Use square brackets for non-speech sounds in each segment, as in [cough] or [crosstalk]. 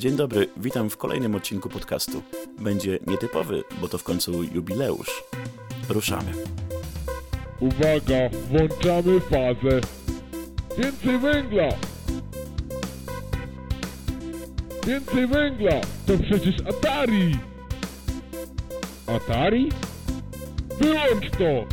Dzień dobry, witam w kolejnym odcinku podcastu. Będzie nietypowy, bo to w końcu jubileusz. Ruszamy. Uwaga, włączamy fazę. Więcej węgla! Więcej węgla! To przecież Atari! Atari? Wyłącz to!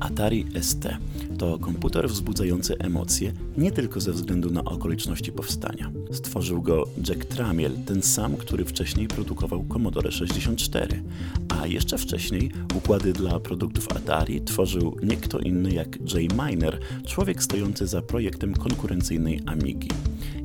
Atari ST to komputer wzbudzający emocje nie tylko ze względu na okoliczności powstania. Stworzył go Jack Tramiel, ten sam, który wcześniej produkował Commodore 64, a jeszcze wcześniej układy dla produktów Atari tworzył nie kto inny jak Jay Miner, człowiek stojący za projektem konkurencyjnej Amigi.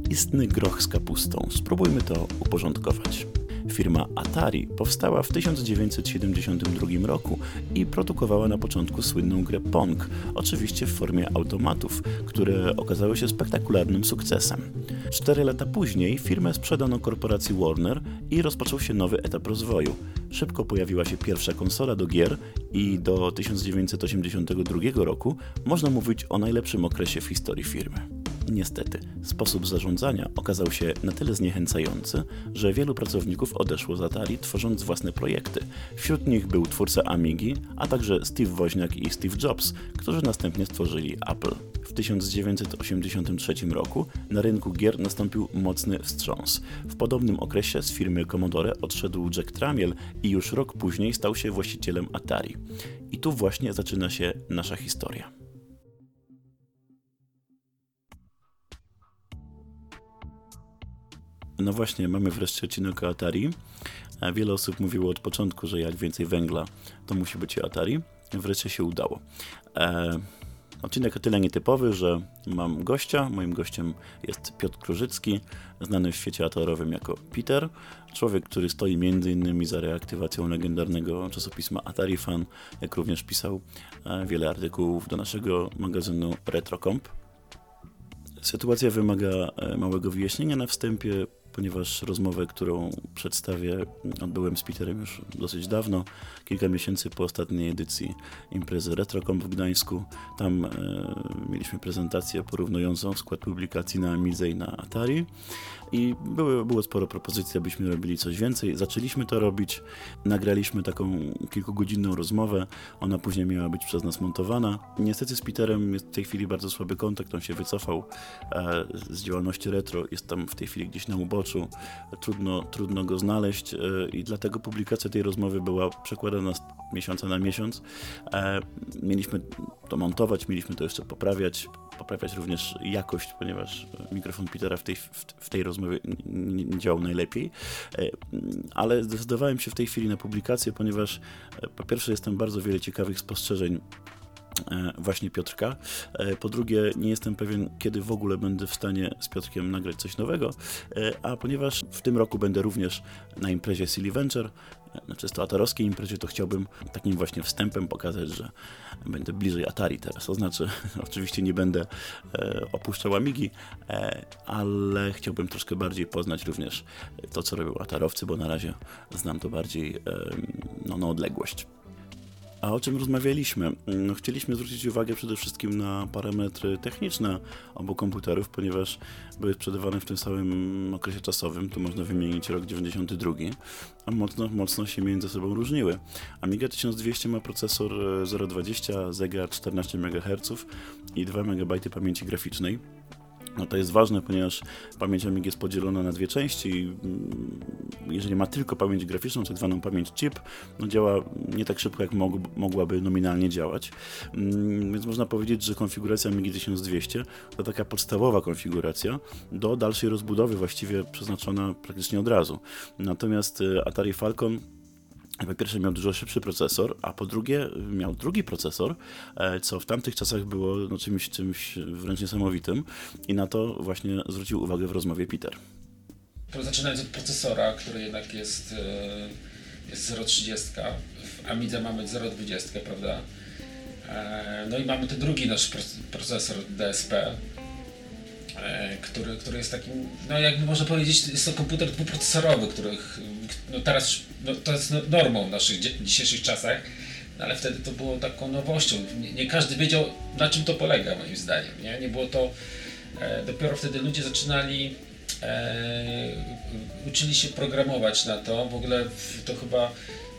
Istny groch z kapustą. Spróbujmy to uporządkować. Firma Atari powstała w 1972 roku i produkowała na początku słynną grę Pong, oczywiście w formie automatów, które okazały się spektakularnym sukcesem. Cztery lata później firmę sprzedano korporacji Warner i rozpoczął się nowy etap rozwoju. Szybko pojawiła się pierwsza konsola do gier i do 1982 roku można mówić o najlepszym okresie w historii firmy. Niestety, sposób zarządzania okazał się na tyle zniechęcający, że wielu pracowników odeszło z Atari, tworząc własne projekty. Wśród nich był twórca Amigi, a także Steve Woźniak i Steve Jobs, którzy następnie stworzyli Apple. W 1983 roku na rynku gier nastąpił mocny wstrząs. W podobnym okresie z firmy Commodore odszedł Jack Tramiel i już rok później stał się właścicielem Atari. I tu właśnie zaczyna się nasza historia. No właśnie, mamy wreszcie odcinek o Atari. E, wiele osób mówiło od początku, że jak więcej węgla, to musi być Atari. Wreszcie się udało. E, odcinek o tyle nietypowy, że mam gościa. Moim gościem jest Piotr Krużycki, znany w świecie atorowym jako Peter. Człowiek, który stoi m.in. za reaktywacją legendarnego czasopisma Atari Fan, jak również pisał e, wiele artykułów do naszego magazynu RetroComp. Sytuacja wymaga e, małego wyjaśnienia na wstępie ponieważ rozmowę, którą przedstawię, odbyłem z Peterem już dosyć dawno, kilka miesięcy po ostatniej edycji imprezy RetroComp w Gdańsku. Tam e, mieliśmy prezentację porównującą skład publikacji na Amidze i na Atari i były, było sporo propozycji, abyśmy robili coś więcej. Zaczęliśmy to robić, nagraliśmy taką kilkugodzinną rozmowę, ona później miała być przez nas montowana. Niestety z Peterem jest w tej chwili bardzo słaby kontakt, on się wycofał e, z działalności retro, jest tam w tej chwili gdzieś na uboczu, trudno, trudno go znaleźć e, i dlatego publikacja tej rozmowy była przekładana z miesiąca na miesiąc. E, mieliśmy to montować, mieliśmy to jeszcze poprawiać, poprawiać również jakość, ponieważ mikrofon Petera w tej, w, tej rozmowie nie, działał najlepiej. E, ale zdecydowałem się w tej chwili na publikację, ponieważ po pierwsze jestem bardzo wiele ciekawych spostrzeżeń właśnie Piotrka. Po drugie, nie jestem pewien, kiedy w ogóle będę w stanie z Piotrkiem nagrać coś nowego, a ponieważ w tym roku będę również na imprezie Silly Venture, na czysto atarowskiej imprezie, to chciałbym takim właśnie wstępem pokazać, że będę bliżej Atari teraz. To znaczy, [laughs] oczywiście nie będę e, opuszczał Amigi, e, ale chciałbym troszkę bardziej poznać również to, co robią atarowcy, bo na razie znam to bardziej e, no, na odległość. A o czym rozmawialiśmy? No, chcieliśmy zwrócić uwagę przede wszystkim na parametry techniczne obu komputerów, ponieważ były sprzedawane w tym samym okresie czasowym, tu można wymienić rok 92, a mocno, mocno się między sobą różniły. Amiga 1200 ma procesor 0,20, Zega 14 MHz i 2 MB pamięci graficznej. No to jest ważne, ponieważ pamięć Amigi jest podzielona na dwie części. Jeżeli ma tylko pamięć graficzną, tak zwaną pamięć chip, no działa nie tak szybko, jak mogłaby nominalnie działać. Mm, więc można powiedzieć, że konfiguracja Amigi 1200 to taka podstawowa konfiguracja do dalszej rozbudowy, właściwie przeznaczona praktycznie od razu. Natomiast y, Atari Falcon po pierwsze miał dużo szybszy procesor, a po drugie miał drugi procesor, e, co w tamtych czasach było no, czymś, czymś wręcz niesamowitym i na to właśnie zwrócił uwagę w rozmowie Peter. Zaczynając od procesora, który jednak jest, e, jest 0,30, w Amidze mamy 0,20, prawda? E, no i mamy ten drugi nasz procesor DSP, który, który jest takim, no jakby można powiedzieć, jest to komputer dwuprocesorowy, których no teraz no, to jest no, normą w naszych dzisiejszych czasach, no, ale wtedy to było taką nowością. Nie, nie, każdy wiedział, na czym to polega, moim zdaniem. Nie, nie było to e, dopiero wtedy ludzie zaczynali e, uczyli się programować na to. W ogóle to chyba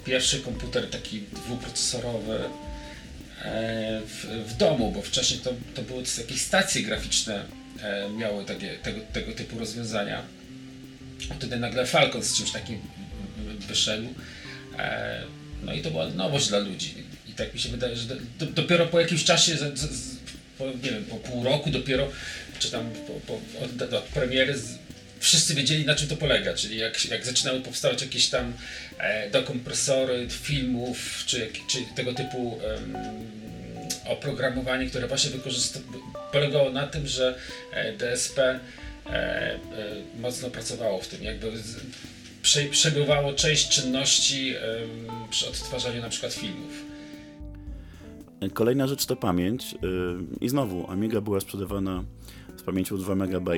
pierwszy komputer taki dwuprocesorowy e, w, w domu, bo wcześniej to, to były jakieś stacje graficzne e, miały takie, tego, tego typu rozwiązania. Wtedy nagle Falcon z czymś takim wyszedł. E, no i to była nowość dla ludzi. I tak mi się wydaje, że do, do, dopiero po jakimś czasie, z, z, po, nie wiem, po pół roku dopiero, czy tam po, po, od, od premiery z, wszyscy wiedzieli na czym to polega, czyli jak, jak zaczynały powstawać jakieś tam e, dokompresory filmów, czy, czy tego typu em, oprogramowanie, które właśnie polegało na tym, że e, DSP e, e, mocno pracowało w tym, jakby przebywało część czynności przy odtwarzaniu na przykład filmów. Kolejna rzecz to pamięć. Yy, I znowu, Amiga była sprzedawana z pamięcią 2 MB,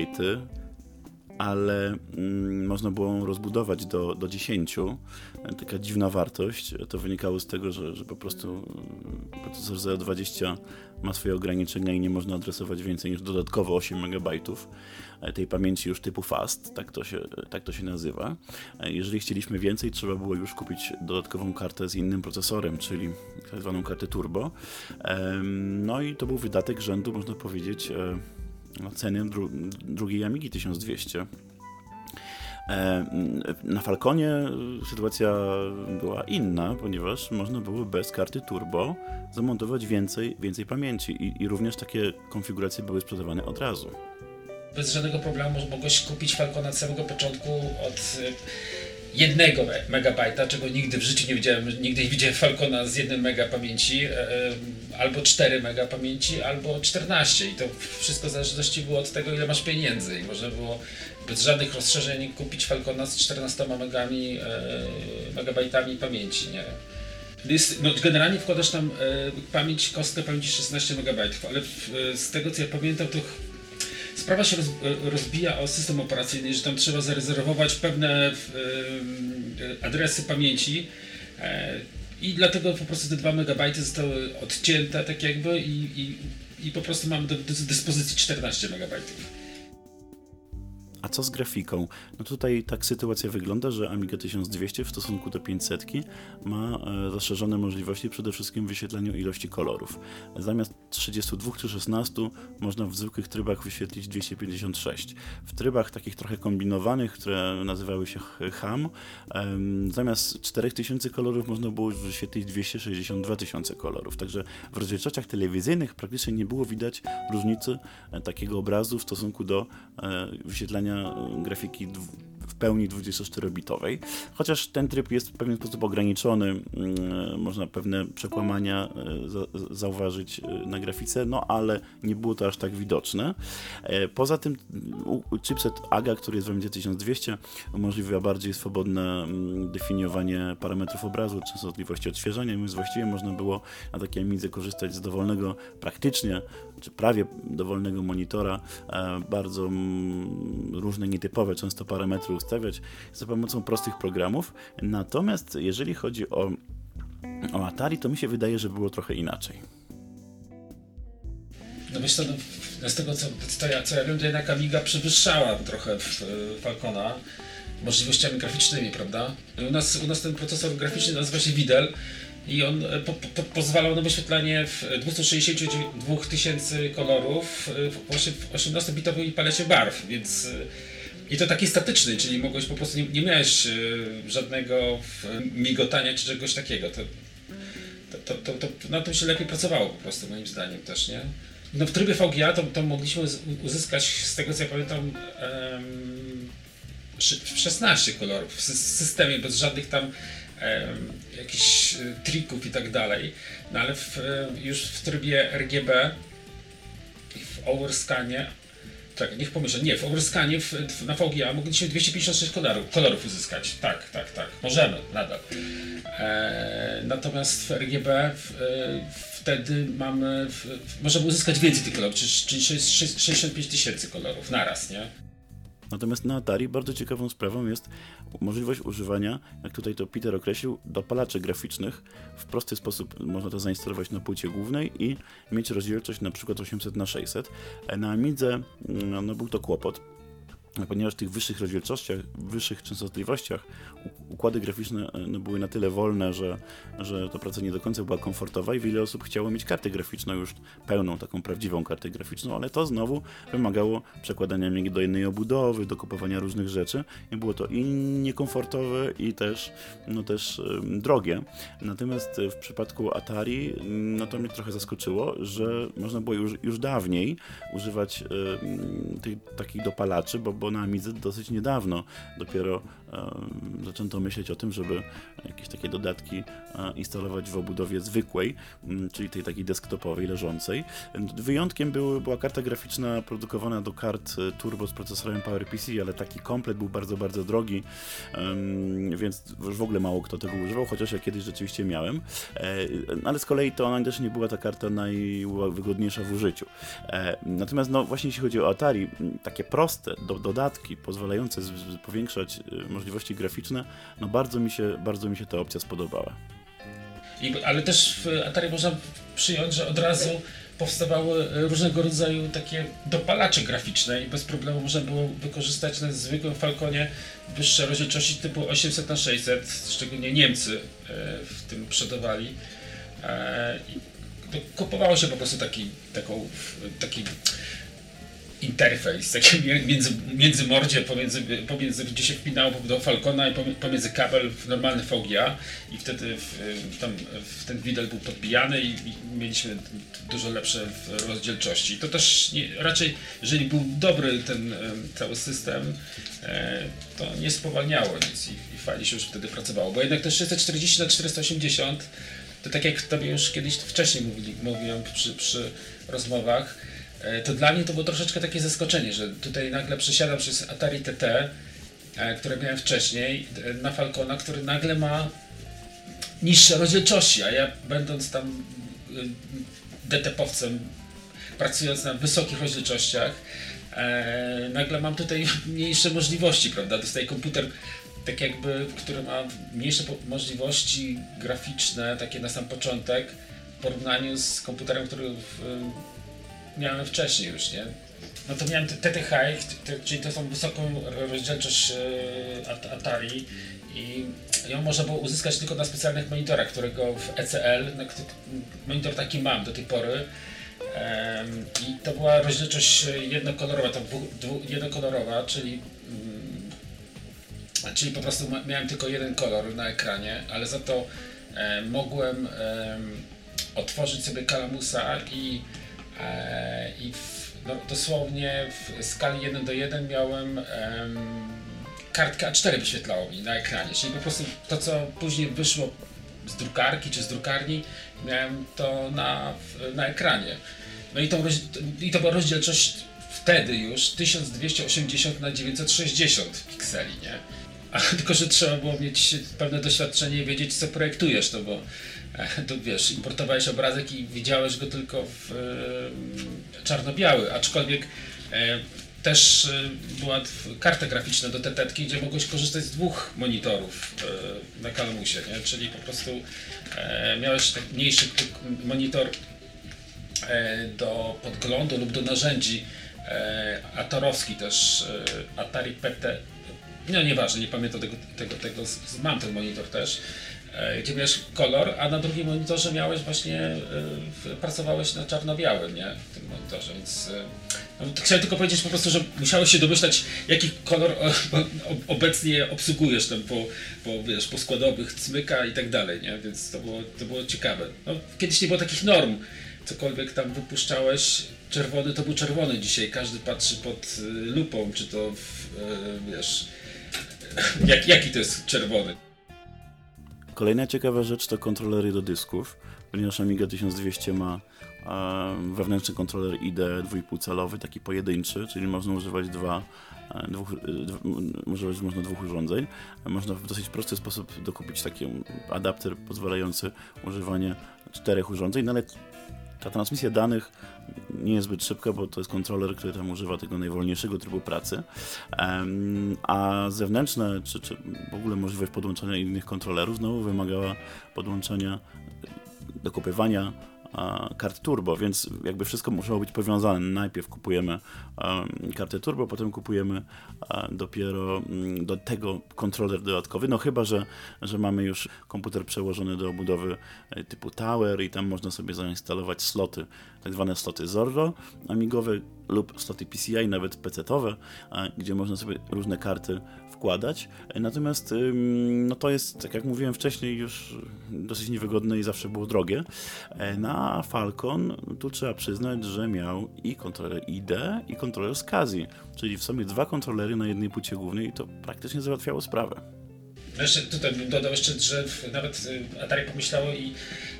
ale mm, można było ją rozbudować do, do 10. Taka dziwna wartość. To wynikało z tego, że, że po prostu mm, procesor Z20 ma swoje ograniczenia i nie można adresować więcej niż dodatkowo 8 MB tej pamięci już typu fast, tak to, się, tak to się nazywa. Jeżeli chcieliśmy więcej, trzeba było już kupić dodatkową kartę z innym procesorem, czyli tak zwaną kartę turbo. No i to był wydatek rzędu, można powiedzieć, no, ceny dru drugiej Amigi 1200. E, na Falconie sytuacja była inna, ponieważ można było bez karty turbo zamontować więcej, więcej pamięci i, i również takie konfiguracje były sprzedawane od razu. Bez żadnego problemu mogłeś kupić Falcona od samego początku od jednego megabajta, czego nigdy w życiu nie widziałem, nigdy nie widziałem Falcona z jednym mega pamięci, e, e, albo 4 mega pamięci, albo 14 i to wszystko w zależności było od tego, ile masz pieniędzy i można było bez żadnych rozszerzeń kupić Falcona z 14 megami, e, megabajtami pamięci, nie? Jest, no, generalnie wkładasz tam pamięć, kostkę pamięci 16 MB, ale z tego co ja pamiętam, to sprawa się roz, rozbija o system operacyjny, że tam trzeba zarezerwować pewne e, adresy pamięci e, i dlatego po prostu te 2 MB zostały odcięte tak jakby i, i, i po prostu mamy do dyspozycji 14 MB. A co z grafiką? No tutaj tak sytuacja wygląda, że Amiga 1200 w stosunku do 500 ma e, rozszerzone możliwości przede wszystkim w wyświetlaniu ilości kolorów. Zamiast 32 czy 16 można w zwykłych trybach wyświetlić 256. W trybach takich trochę kombinowanych, które nazywały się HAM, zamiast 4000 kolorów można było wyświetlić 262 tysiące kolorów. Także w rozdzielczościach telewizyjnych praktycznie nie było widać różnicy e, takiego obrazu w stosunku do e, wyświetlania grafiki w pełni 24-bitowej, chociaż ten tryb jest w pewien sposób ograniczony, mm, można pewne przekłamania e, zauważyć e, na grafice, no ale nie było to aż tak widoczne. E, poza tym chipset AGA, który jest w AMD 1200, umożliwia bardziej swobodne mm, definiowanie parametrów obrazu, częstotliwości odświeżania, więc właściwie można było na takiej Amidze korzystać z dowolnego, praktycznie, czy prawie dowolnego monitora, bardzo mm, różne, nietypowe często parametry ustawiać za pomocą prostych programów. Natomiast jeżeli chodzi o, o Atari, to mi się wydaje, że było trochę inaczej. No co, no, z tego co, co, ja, co ja wiem, to jednak Amiga przewyższała trochę w Falcona możliwościami graficznymi, prawda? U nas, u nas ten procesor graficzny nazywa się Widel i on e, po, po, pozwalał na wyświetlanie w 262 tysięcy kolorów właśnie w 18-bitowej palecie barw, więc e, i to taki statyczny, czyli mogłeś po prostu, nie, nie miałeś e, żadnego migotania czy czegoś takiego. To, to, to, to, na tym się lepiej pracowało po prostu, moim zdaniem też, nie? No w trybie VGA to, to mogliśmy uzyskać, z tego co ja pamiętam, um, 16 kolorów w systemie bez żadnych tam jakichś e, trików i tak dalej. No ale w, e, już w trybie RGB w overscanie tak, niech pomyślę. Nie, w overscanie w, w, na VGA mogliśmy 256 kolorów, kolorów uzyskać. Tak, tak, tak. Możemy nadal. E, natomiast w RGB w, e, wtedy mamy, w, możemy uzyskać więcej tych kolorów, czyli 65 tysięcy kolorów naraz, nie? Natomiast na Atari bardzo ciekawą sprawą jest możliwość używania, jak tutaj to Peter określił, dopalaczy graficznych. W prosty sposób można to zainstalować na płycie głównej i mieć rozdzielczość na przykład 800 na 600 Na Amidze no, no, był to kłopot, ponieważ w tych wyższych rozdzielczościach, wyższych częstotliwościach układy graficzne e, no, były na tyle wolne, że, że ta praca nie do końca była komfortowa i wiele osób chciało mieć kartę graficzną już pełną, taką prawdziwą kartę graficzną, ale to znowu wymagało przekładania mnie do innej obudowy, do kupowania różnych rzeczy i było to i niekomfortowe i też, no też drogie. Natomiast w przypadku Atari no to mnie trochę zaskoczyło, że można było już, już dawniej używać tych takich dopalaczy, bo, bo na Amidze dosyć niedawno. Dopiero zaczęto myśleć o tym, żeby jakieś takie dodatki e, instalować w obudowie zwykłej, czyli tej takiej desktopowej, leżącej. Wyjątkiem był, była karta graficzna produkowana do kart e, turbo z procesorem PowerPC, ale taki komplet był bardzo, bardzo drogi, więc w ogóle mało kto tego używał, chociaż ja kiedyś rzeczywiście miałem. E, ale z kolei to ona też nie była ta karta najwygodniejsza w użyciu. Natomiast no właśnie jeśli chodzi o Atari, takie proste do, dodatki pozwalające powiększać możliwości graficzne, no bardzo mi się, bardzo mi się ta opcja spodobała. I, ale też w Atari można przyjąć, że od razu powstawały różnego rodzaju takie dopalacze graficzne i bez problemu można było wykorzystać na zwykłym Falconie wyższe rozdzielczości typu 800 na 600 szczególnie Niemcy e, w tym przodowali. E, I kupowało się po prostu taki, taką, taki interfejs, taki między, między mordzie, pomiędzy, pomiędzy, gdzie się wpinało do Falcona i pomiędzy kabel w normalny VGA i wtedy w, tam, w ten widel był podbijany i, i, mieliśmy dużo lepsze rozdzielczości. To też nie, raczej, jeżeli był dobry ten cały system, e, to nie spowalniało nic i, i fajnie się już wtedy pracowało, bo jednak te 640 na 480 to tak jak tobie już kiedyś wcześniej mówili, mówiłem przy, przy rozmowach, to dla mnie to było troszeczkę takie zaskoczenie, że tutaj nagle przesiadam przez Atari TT, e, które miałem wcześniej, e, na Falcona, który nagle ma niższe rozdzielczości, a ja będąc tam DTP-owcem, pracując na wysokich rozdzielczościach, nagle mam tutaj [laughs] mniejsze możliwości, prawda? Dostaję komputer tak jakby, który ma mniejsze możliwości graficzne, takie na sam początek, w porównaniu z komputerem, który miałem wcześniej już, nie? No to miałem TTH, czyli to są wysoką rozdzielczość e, Atari i ją można było uzyskać tylko na specjalnych monitorach, którego w ECL, monitor taki mam do tej pory, i to była rozdzielczość jednokolorowa, to jednokolorowa, czyli, mm, czyli po prostu miałem tylko jeden kolor na ekranie, ale za to mogłem otworzyć sobie kalamusa i E, I w, no, dosłownie w skali 1 do 1 miałem um, kartkę A4 wyświetlało mi na ekranie, czyli po prostu to, co później wyszło z drukarki czy z drukarni, miałem to na, na ekranie. No i, tą, i to była rozdzielczość wtedy już 1280 na 960 pikseli, nie? A, [laughs] tylko, że trzeba było mieć pewne doświadczenie i wiedzieć, co projektujesz, no bo [laughs] to wiesz, importowałeś obrazek i widziałeś go tylko w e, czarno-biały, aczkolwiek e, też e, była karta graficzna do TTT, gdzie mogłeś korzystać z dwóch monitorów e, na Kalamusie, nie? czyli po prostu e, miałeś tak mniejszy monitor e, do podglądu lub do narzędzi atorowski też, Atari PT, no nieważne, nie pamiętam tego, tego, tego, mam ten monitor też, E, gdzie miałeś kolor, a na drugim monitorze miałeś właśnie, e, pracowałeś na czarno-białym, nie? W tym monitorze, więc e, no, chciałem tylko powiedzieć po prostu, że musiałeś się domyślać, jaki kolor [laughs] obecnie obsługujesz tam po, po, wiesz, po składowych cmyka i tak dalej, nie? Więc to było, to było ciekawe. No, kiedyś nie było takich norm, cokolwiek tam wypuszczałeś, czerwony to był czerwony dzisiaj, każdy patrzy pod lupą, czy to, w, wiesz, [laughs] jak, jaki to jest czerwony. Kolejna ciekawa rzecz to kontrolery do dysków, ponieważ Amiga 1200 ma wewnętrzny kontroler IDE 2,5 calowy, taki pojedynczy, czyli można używać dwa, e, dwóch, e, używać można dwóch urządzeń. Można w dosyć prosty sposób dokupić taki adapter pozwalający używanie czterech urządzeń, no ale Ta transmisja danych nie jest zbyt szybka, bo to jest kontroler, który tam używa tego najwolniejszego trybu pracy, a zewnętrzne, czy, czy w ogóle możliwość podłączenia innych kontrolerów znowu wymagała podłączenia, dokopywania kart turbo, więc jakby wszystko musiało być powiązane. Najpierw kupujemy kartę turbo, potem kupujemy dopiero mm, do tego kontroler dodatkowy, no chyba, że, że mamy już komputer przełożony do obudowy e, typu Tower i tam można sobie zainstalować sloty, tak zwane sloty Zorro amigowe lub sloty PCI, nawet PC-owe, gdzie można sobie różne karty wkładać. Natomiast no to jest, tak jak mówiłem wcześniej, już dosyć niewygodne i zawsze było drogie. E, na Falcon tu trzeba przyznać, że miał i kontroler ID, i kontroler SCSI, czyli w sumie dwa kontrolery na jednej płycie głównej i to praktycznie załatwiało sprawę. Jeszcze tutaj dodał jeszcze, że nawet y, Atari pomyślało i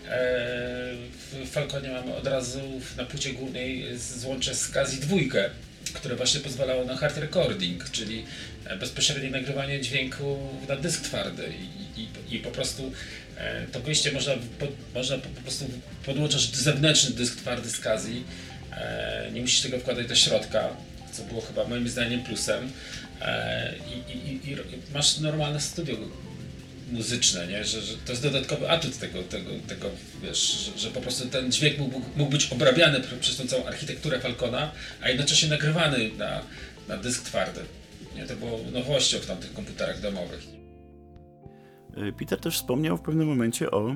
e, w Falconie mamy od razu na płycie głównej złącze SCSI dwójkę, które właśnie pozwalało na hard recording, czyli e, bezpośrednie nagrywanie dźwięku na dysk twardy i, i, i po prostu e, to wyjście można, po, można po, prostu podłączać zewnętrzny dysk twardy z Kazi, e, nie musisz tego wkładać do środka, co było chyba moim zdaniem plusem. I, i masz normalne studio muzyczne, nie? Że, że to jest dodatkowy atut tego, tego, tego wiesz, że, że po prostu ten dźwięk mógł, mógł być obrabiany przez tą całą architekturę Falcona, a jednocześnie nagrywany na, na dysk twardy. Nie? To było nowością w tamtych komputerach domowych. E, Peter też wspomniał w pewnym momencie o,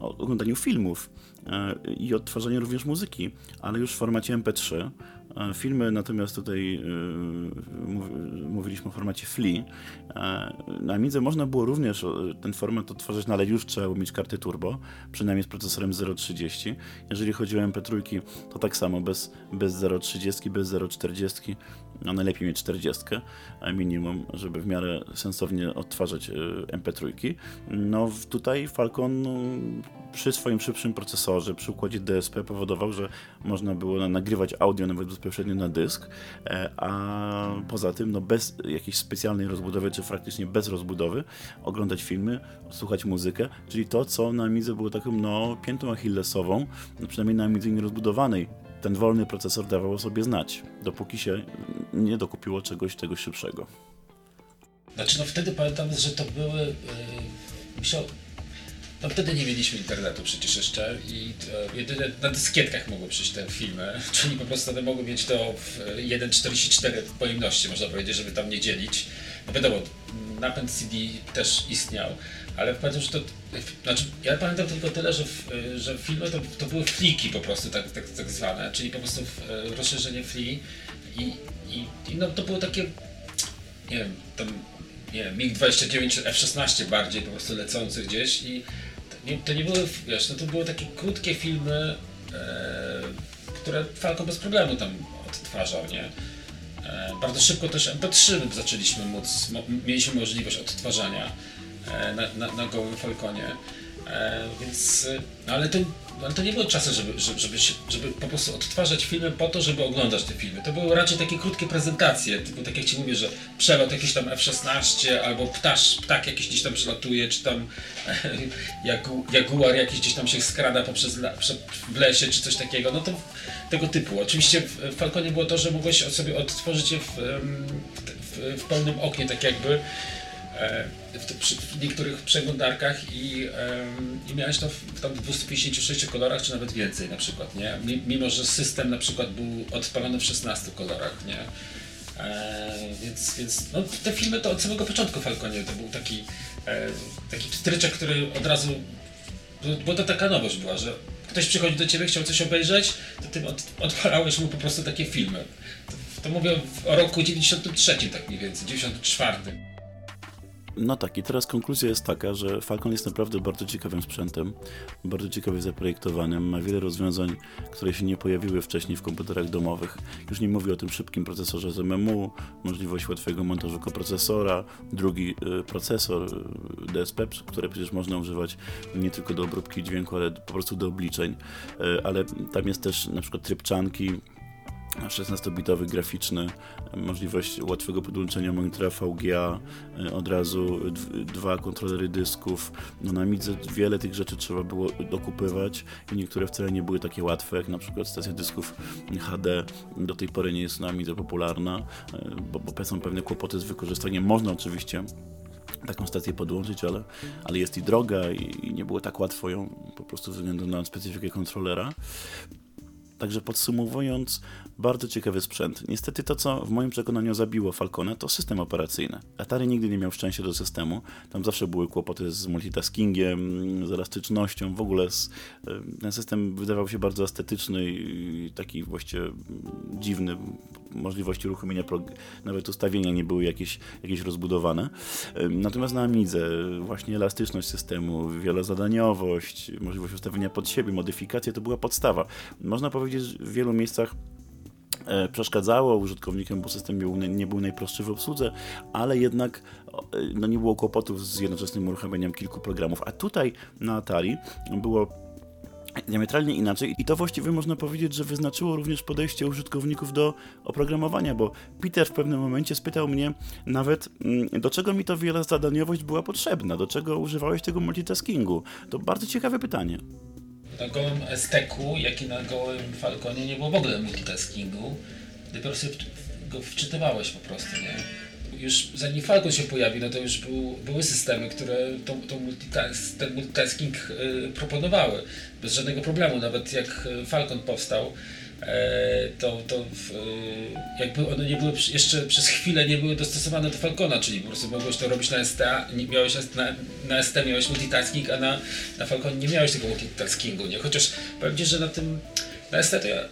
o oglądaniu filmów e, i odtwarzaniu również muzyki, ale już w formacie MP3 Filmy natomiast tutaj y, mówiliśmy o formacie FLI. Na Amidze można było również ten format odtwarzać, no ale już trzeba było mieć kartę turbo, przynajmniej z procesorem 0.30. Jeżeli chodzi o MP3, to tak samo, bez, bez 0.30, bez 0.40, no najlepiej mieć 40 minimum, żeby w miarę sensownie odtwarzać y, MP3. No tutaj Falcon no, przy swoim szybszym procesorze, przy układzie DSP powodował, że można było nagrywać audio nawet bezpośrednio na dysk, e, a poza tym no bez jakiejś specjalnej rozbudowy, czy praktycznie bez rozbudowy, oglądać filmy, słuchać muzykę, czyli to, co na Amidze było taką no, piętą achillesową, no, przynajmniej na Amidze nierozbudowanej. Ten wolny procesor dawał sobie znać, dopóki się nie dokupiło czegoś tego szybszego. Znaczy, no wtedy pamiętam, że to były. Yy, musiał, no wtedy nie mieliśmy internetu przecież jeszcze i jedyne na dyskietkach mogły przyjść te filmy, [laughs] czyli po prostu one mogły mieć to w 1.44 pojemności, można powiedzieć, żeby tam nie dzielić. No wiadomo, napęd CD też istniał, ale pamiętam, że to, znaczy ja pamiętam tylko tyle, że, że filmy to, to były fliki po prostu tak, tak, tak zwane, czyli po prostu rozszerzenie fli i, i, i no to było takie, nie wiem, tam nie wiem, MiG-29 F-16 bardziej po prostu lecący gdzieś i nie, to nie były, wiesz, no to były takie krótkie filmy, e, które Falco bez problemu tam odtwarzał, nie? E, bardzo szybko też MP3 zaczęliśmy móc, mo, mieliśmy możliwość odtwarzania e, na, na, na gołym Falconie. E, więc, no ale to, ale to nie było czasu, żeby, żeby, żeby, się, żeby po prostu odtwarzać filmy po to, żeby oglądać te filmy. To były raczej takie krótkie prezentacje, typu tak jak Ci mówię, że przelot jakiś tam F-16 albo ptasz, ptak jakiś gdzieś tam przelatuje, czy tam [laughs] jagu, jaguar jakiś gdzieś tam się skrada poprzez la, w lesie, czy coś takiego. No to tego typu. Oczywiście w Falconie było to, że mogłeś sobie odtworzyć je w, w, w pełnym oknie, tak jakby E, w, w, niektórych przeglądarkach i, i miałeś to w, tam 256 kolorach, czy nawet więcej na przykład, nie? Mimo, że system na przykład był odpalony w 16 kolorach, nie? E, więc, więc no, te filmy to od samego początku Falconie to był taki, e, taki stryczek, który od razu, bo to taka nowość była, że ktoś przychodzi do ciebie, chciał coś obejrzeć, to ty od, odpalałeś mu po prostu takie filmy. To, to mówię o roku 93 tak mniej więcej, 94. No tak, i teraz konkluzja jest taka, że Falcon jest naprawdę bardzo ciekawym sprzętem, bardzo ciekawie zaprojektowanym, ma wiele rozwiązań, które się nie pojawiły wcześniej w komputerach domowych. Już nie mówię o tym szybkim procesorze z MMU, możliwość łatwego montażu koprocesora, drugi y, procesor y, DSP, które przecież można używać nie tylko do obróbki dźwięku, ale po prostu do obliczeń, y, ale tam jest też na przykład tryb czanki, 16-bitowy graficzny, możliwość łatwego podłączenia monitora VGA, e, od razu dwa kontrolery dysków. No na Midze wiele tych rzeczy trzeba było dokupywać i niektóre wcale nie były takie łatwe, jak na przykład stacja dysków HD do tej pory nie jest na Midze popularna, e, bo, bo są pewne kłopoty z wykorzystaniem. Można oczywiście taką stację podłączyć, ale, ale jest i droga i, i nie było tak łatwo ją po prostu ze względu na specyfikę kontrolera. Także podsumowując, bardzo ciekawy sprzęt. Niestety to, co w moim przekonaniu zabiło Falcona, to system operacyjny. Atari nigdy nie miał szczęścia do systemu. Tam zawsze były kłopoty z multitaskingiem, z elastycznością. W ogóle z, ten system wydawał się bardzo estetyczny i taki właściwie dziwny. Możliwości uruchomienia, nawet ustawienia nie były jakieś, jakieś rozbudowane. Natomiast na Amidze właśnie elastyczność systemu, wielozadaniowość, możliwość ustawienia pod siebie, modyfikacje to była podstawa. Można powiedzieć, że w wielu miejscach E, przeszkadzało użytkownikom, bo system nie był najprostszy w obsłudze, ale jednak e, no, nie było kłopotów z jednoczesnym uruchamianiem kilku programów. A tutaj na Atari było diametralnie inaczej i to właściwie można powiedzieć, że wyznaczyło również podejście użytkowników do oprogramowania, bo Peter w pewnym momencie spytał mnie nawet, mm, do czego mi to wiele zadaniowość była potrzebna, do czego używałeś tego multitaskingu. To bardzo ciekawe pytanie na gołym Esteku, jak i na gołym Falconie nie było w ogóle multitaskingu. Dopiero sobie go wczytywałeś po prostu, nie? Już zanim Falcon się pojawił, no to już był, były systemy, które to, to multitas ten multitasking y, proponowały. Bez żadnego problemu. Nawet jak Falcon powstał, to, to w, e, jakby one nie były jeszcze przez chwilę nie były dostosowane do Falcona, czyli po prostu mogłeś to robić na ST, miałeś na, na ST miałeś multitasking, a na, na Falconie nie miałeś tego multitaskingu, nie? Chociaż powiem Ci, że na tym na ST to ja,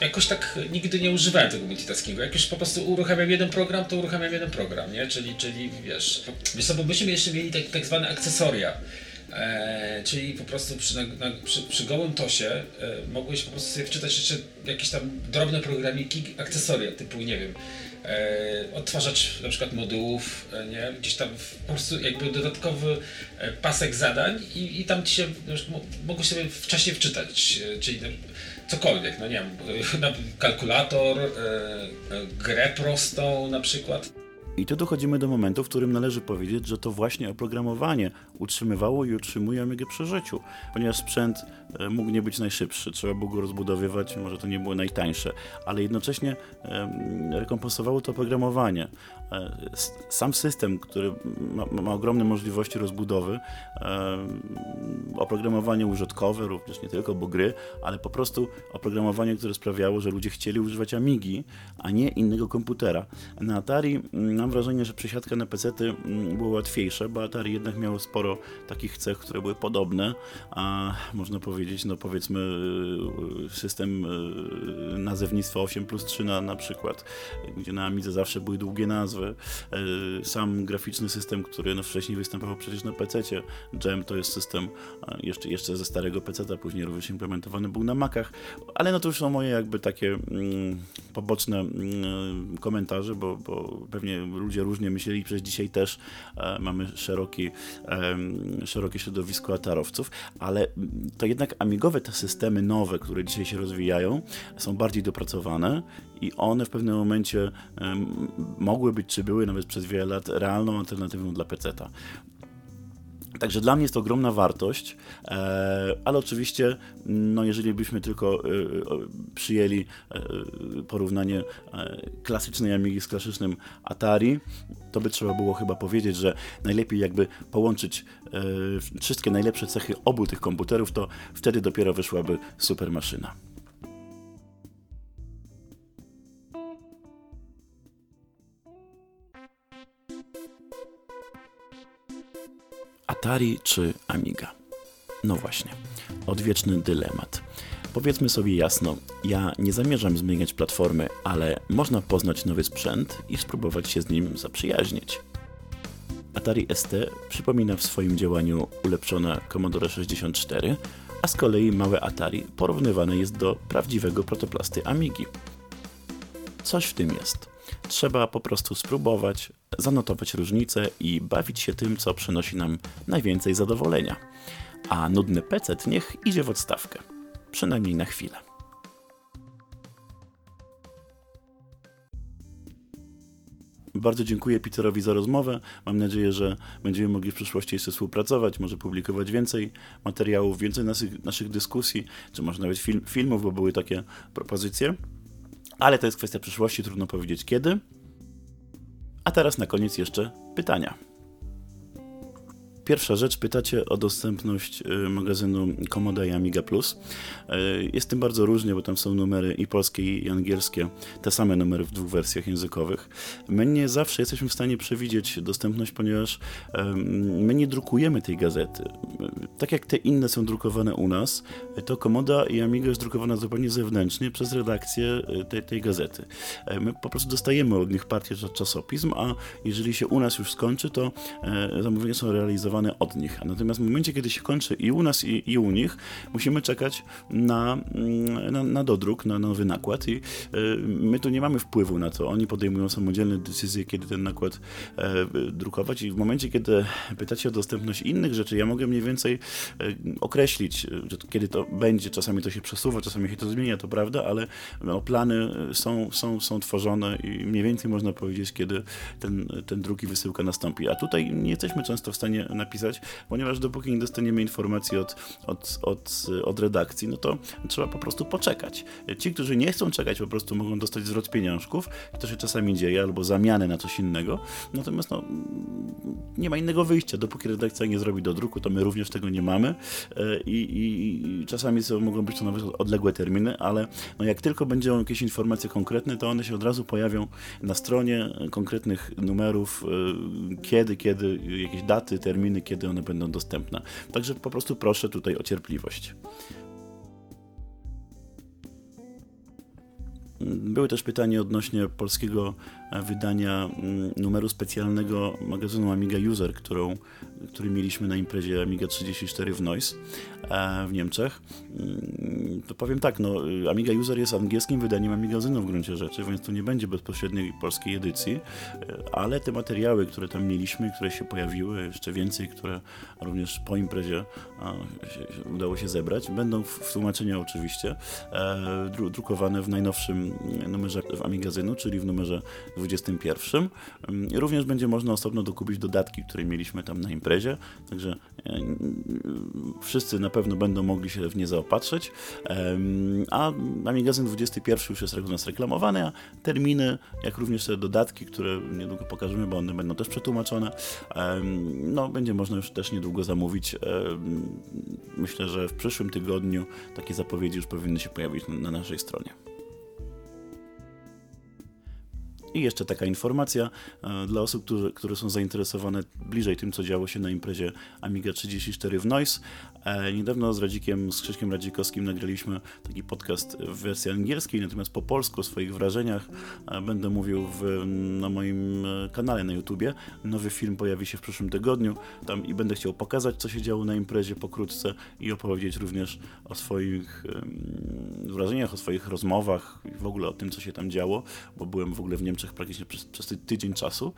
jakoś tak nigdy nie używałem tego multitaskingu. Jak już po prostu uruchamiam jeden program, to uruchamiam jeden program, nie? Czyli, czyli wiesz, wiesz bo myśmy jeszcze mieli tak, tak zwane akcesoria. E, czyli po prostu przy, na, przy, przy gołym tosie e, mogłeś po prostu sobie wczytać jeszcze jakieś tam drobne programiki, akcesoria typu, nie wiem, e, odtwarzacz na przykład modułów, e, nie? gdzieś tam po prostu jakby dodatkowy e, pasek zadań i, i tam ci się, mogłeś sobie wcześniej wczytać, czyli cokolwiek, no nie wiem, kalkulator, grę prostą na przykład. I tu dochodzimy do momentu, w którym należy powiedzieć, że to właśnie oprogramowanie utrzymywało i utrzymuje Amigę przy życiu, ponieważ sprzęt e, mógł nie być najszybszy, trzeba było go rozbudowywać, może to nie było najtańsze, ale jednocześnie rekompensowało to oprogramowanie. E, sam system, który ma, ma ogromne możliwości rozbudowy, oprogramowanie użytkowe, również nie tylko, bo gry, ale po prostu oprogramowanie, które sprawiało, że ludzie chcieli używać Amigi, a nie innego komputera. Na Atari mam wrażenie, że przesiadka na PC była łatwiejsza, bo Atari jednak miało sporo takich cech, które były podobne, a można powiedzieć, no powiedzmy y, system y, nazewnictwa 8 plus 3 na, na przykład, gdzie na Amidze zawsze były długie nazwy. Y, sam graficzny system, który no wcześniej występował przecież na PC, Jam to jest system jeszcze, jeszcze ze starego PC, później również implementowany był na Macach, ale no to już są moje jakby takie mm, poboczne mm, komentarze, bo, bo pewnie ludzie różnie myśleli, przez dzisiaj też e, mamy szeroki, e, szerokie środowisko atarowców, ale to jednak amigowe te systemy nowe, które dzisiaj się rozwijają, są bardziej dopracowane i one w pewnym momencie mogły być, czy były nawet przez wiele lat realną alternatywą dla PC-ta. Także dla mnie jest to ogromna wartość, e, ale oczywiście, no jeżeli byśmy tylko e, przyjęli e, porównanie klasycznej Amigi z klasycznym Atari, to by trzeba było chyba powiedzieć, że najlepiej jakby połączyć wszystkie najlepsze cechy obu tych komputerów, to wtedy dopiero wyszłaby super maszyna. Atari czy Amiga? No właśnie, odwieczny dylemat. Powiedzmy sobie jasno, ja nie zamierzam zmieniać platformy, ale można poznać nowy sprzęt i spróbować się z nim zaprzyjaźnić. Atari ST przypomina w swoim działaniu ulepszone Commodore 64, a z kolei małe Atari porównywane jest do prawdziwego protoplasty Amigi. Coś w tym jest. Trzeba po prostu spróbować, zanotować różnice i bawić się tym, co przynosi nam najwięcej zadowolenia. A nudny pecet niech idzie w odstawkę, przynajmniej na chwilę. Bardzo dziękuję Peterowi za rozmowę. Mam nadzieję, że będziemy mogli w przyszłości jeszcze współpracować, może publikować więcej materiałów, więcej naszych, naszych dyskusji, czy może nawet film, filmów, bo były takie propozycje. Ale to jest kwestia przyszłości, trudno powiedzieć kiedy. A teraz na koniec jeszcze pytania. Pierwsza rzecz, pytacie o dostępność y, magazynu Komoda i Amiga Plus. Y, jest tym bardzo różnie, bo tam są numery i polskie, i angielskie, te same numery w dwóch wersjach językowych. My nie zawsze jesteśmy w stanie przewidzieć dostępność, ponieważ my nie drukujemy tej gazety. Tak jak te inne są drukowane u nas, to Komoda i Amiga jest drukowana zupełnie zewnętrznie przez redakcję y, tej, tej gazety. My po prostu dostajemy od nich partię czasopism, a jeżeli się u nas już skończy, to e, zamówienia są realizowane od nich. Natomiast w momencie, kiedy się kończy i u nas, i, i u nich, musimy czekać na, mm, na, na dodruk, na nowy nakład i y, my tu nie mamy wpływu na to. Oni podejmują samodzielne decyzje, kiedy ten nakład y, drukować i w momencie, kiedy pytacie o dostępność innych rzeczy, ja mogę mniej więcej y, określić, kiedy to będzie. Czasami to się przesuwa, czasami się to zmienia, to prawda, ale no, plany są, są, są tworzone i mniej więcej można powiedzieć, kiedy ten, ten druk i wysyłka nastąpi. A tutaj nie jesteśmy często w stanie na napisać, ponieważ dopóki nie dostaniemy informacji od, od, od, od redakcji, no to trzeba po prostu poczekać. Ci, którzy nie chcą czekać, po prostu mogą dostać zwrot pieniążków, to się czasami dzieje, albo zamianę na coś innego, natomiast no, nie ma innego wyjścia. Dopóki redakcja nie zrobi do druku, to my również tego nie mamy e, i, i, i czasami to mogą być to nawet odległe terminy, ale no jak tylko będą jakieś informacje konkretne, to one się od razu pojawią na stronie konkretnych numerów, e, kiedy, kiedy, jakieś daty, terminy, kiedy one będą dostępne. Także po prostu proszę tutaj o cierpliwość. Były też pytania odnośnie polskiego wydania mm, numeru specjalnego magazynu Amiga User, którą, który mieliśmy na imprezie Amiga 34 w Noise w Niemczech. Mm, to powiem tak, no, Amiga User jest angielskim wydaniem Amigazynu w gruncie rzeczy, więc tu nie będzie bezpośredniej polskiej edycji, ale te materiały, które tam mieliśmy, które się pojawiły, jeszcze więcej, które również po imprezie udało się zebrać, będą w tłumaczeniu oczywiście e, drukowane w najnowszym numerze w Amigazynu, czyli w numerze 21. Również będzie można osobno dokupić dodatki, które mieliśmy tam na imprezie, także e, wszyscy na pewno będą mogli się w nie zaopatrzyć. A Amigazyn 21 już jest u nas reklamowany, a terminy, jak również te dodatki, które niedługo pokażemy, bo one będą też przetłumaczone, no będzie można już też niedługo zamówić. Myślę, że w przyszłym tygodniu takie zapowiedzi już powinny się pojawić na naszej stronie. I jeszcze taka informacja e, dla osób, które, które są zainteresowane bliżej tym, co działo się na imprezie Amiga 34 w Noise. E, niedawno z Radzikiem, z Krzyśkiem Radzikowskim nagraliśmy taki podcast w wersji angielskiej, natomiast po polsku o swoich wrażeniach e, będę mówił w, na moim kanale na YouTubie. Nowy film pojawi się w przyszłym tygodniu tam i będę chciał pokazać, co się działo na imprezie pokrótce i opowiedzieć również o swoich wrażeniach, o swoich rozmowach i w ogóle o tym, co się tam działo, bo byłem w ogóle w Niemczech praktycznie przez, przez tydzień czasu.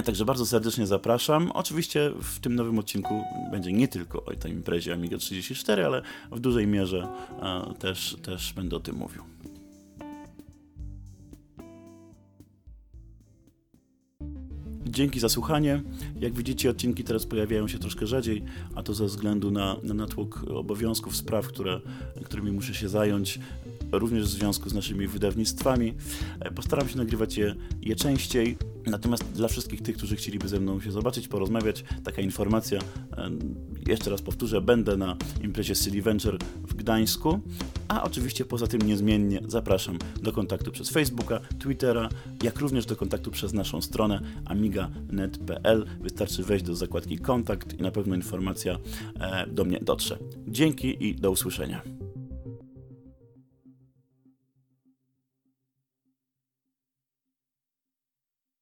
Także bardzo serdecznie zapraszam. Oczywiście w tym nowym odcinku będzie nie tylko o tej imprezie Amiga 34, ale w dużej mierze też, też będę o tym mówił. Dzięki za słuchanie. Jak widzicie, odcinki teraz pojawiają się troszkę rzadziej, a to ze względu na, na natłok obowiązków, spraw, które, którymi muszę się zająć również w związku z naszymi wydawnictwami. E, postaram się nagrywać je, je częściej. Natomiast dla wszystkich tych, którzy chcieliby ze mną się zobaczyć, porozmawiać, taka informacja, e, jeszcze raz powtórzę, będę na imprezie Silly Venture w Gdańsku, a oczywiście poza tym niezmiennie zapraszam do kontaktu przez Facebooka, Twittera, jak również do kontaktu przez naszą stronę amiga.net.pl. Wystarczy wejść do zakładki kontakt i na pewno informacja e, do mnie dotrze. Dzięki i do usłyszenia.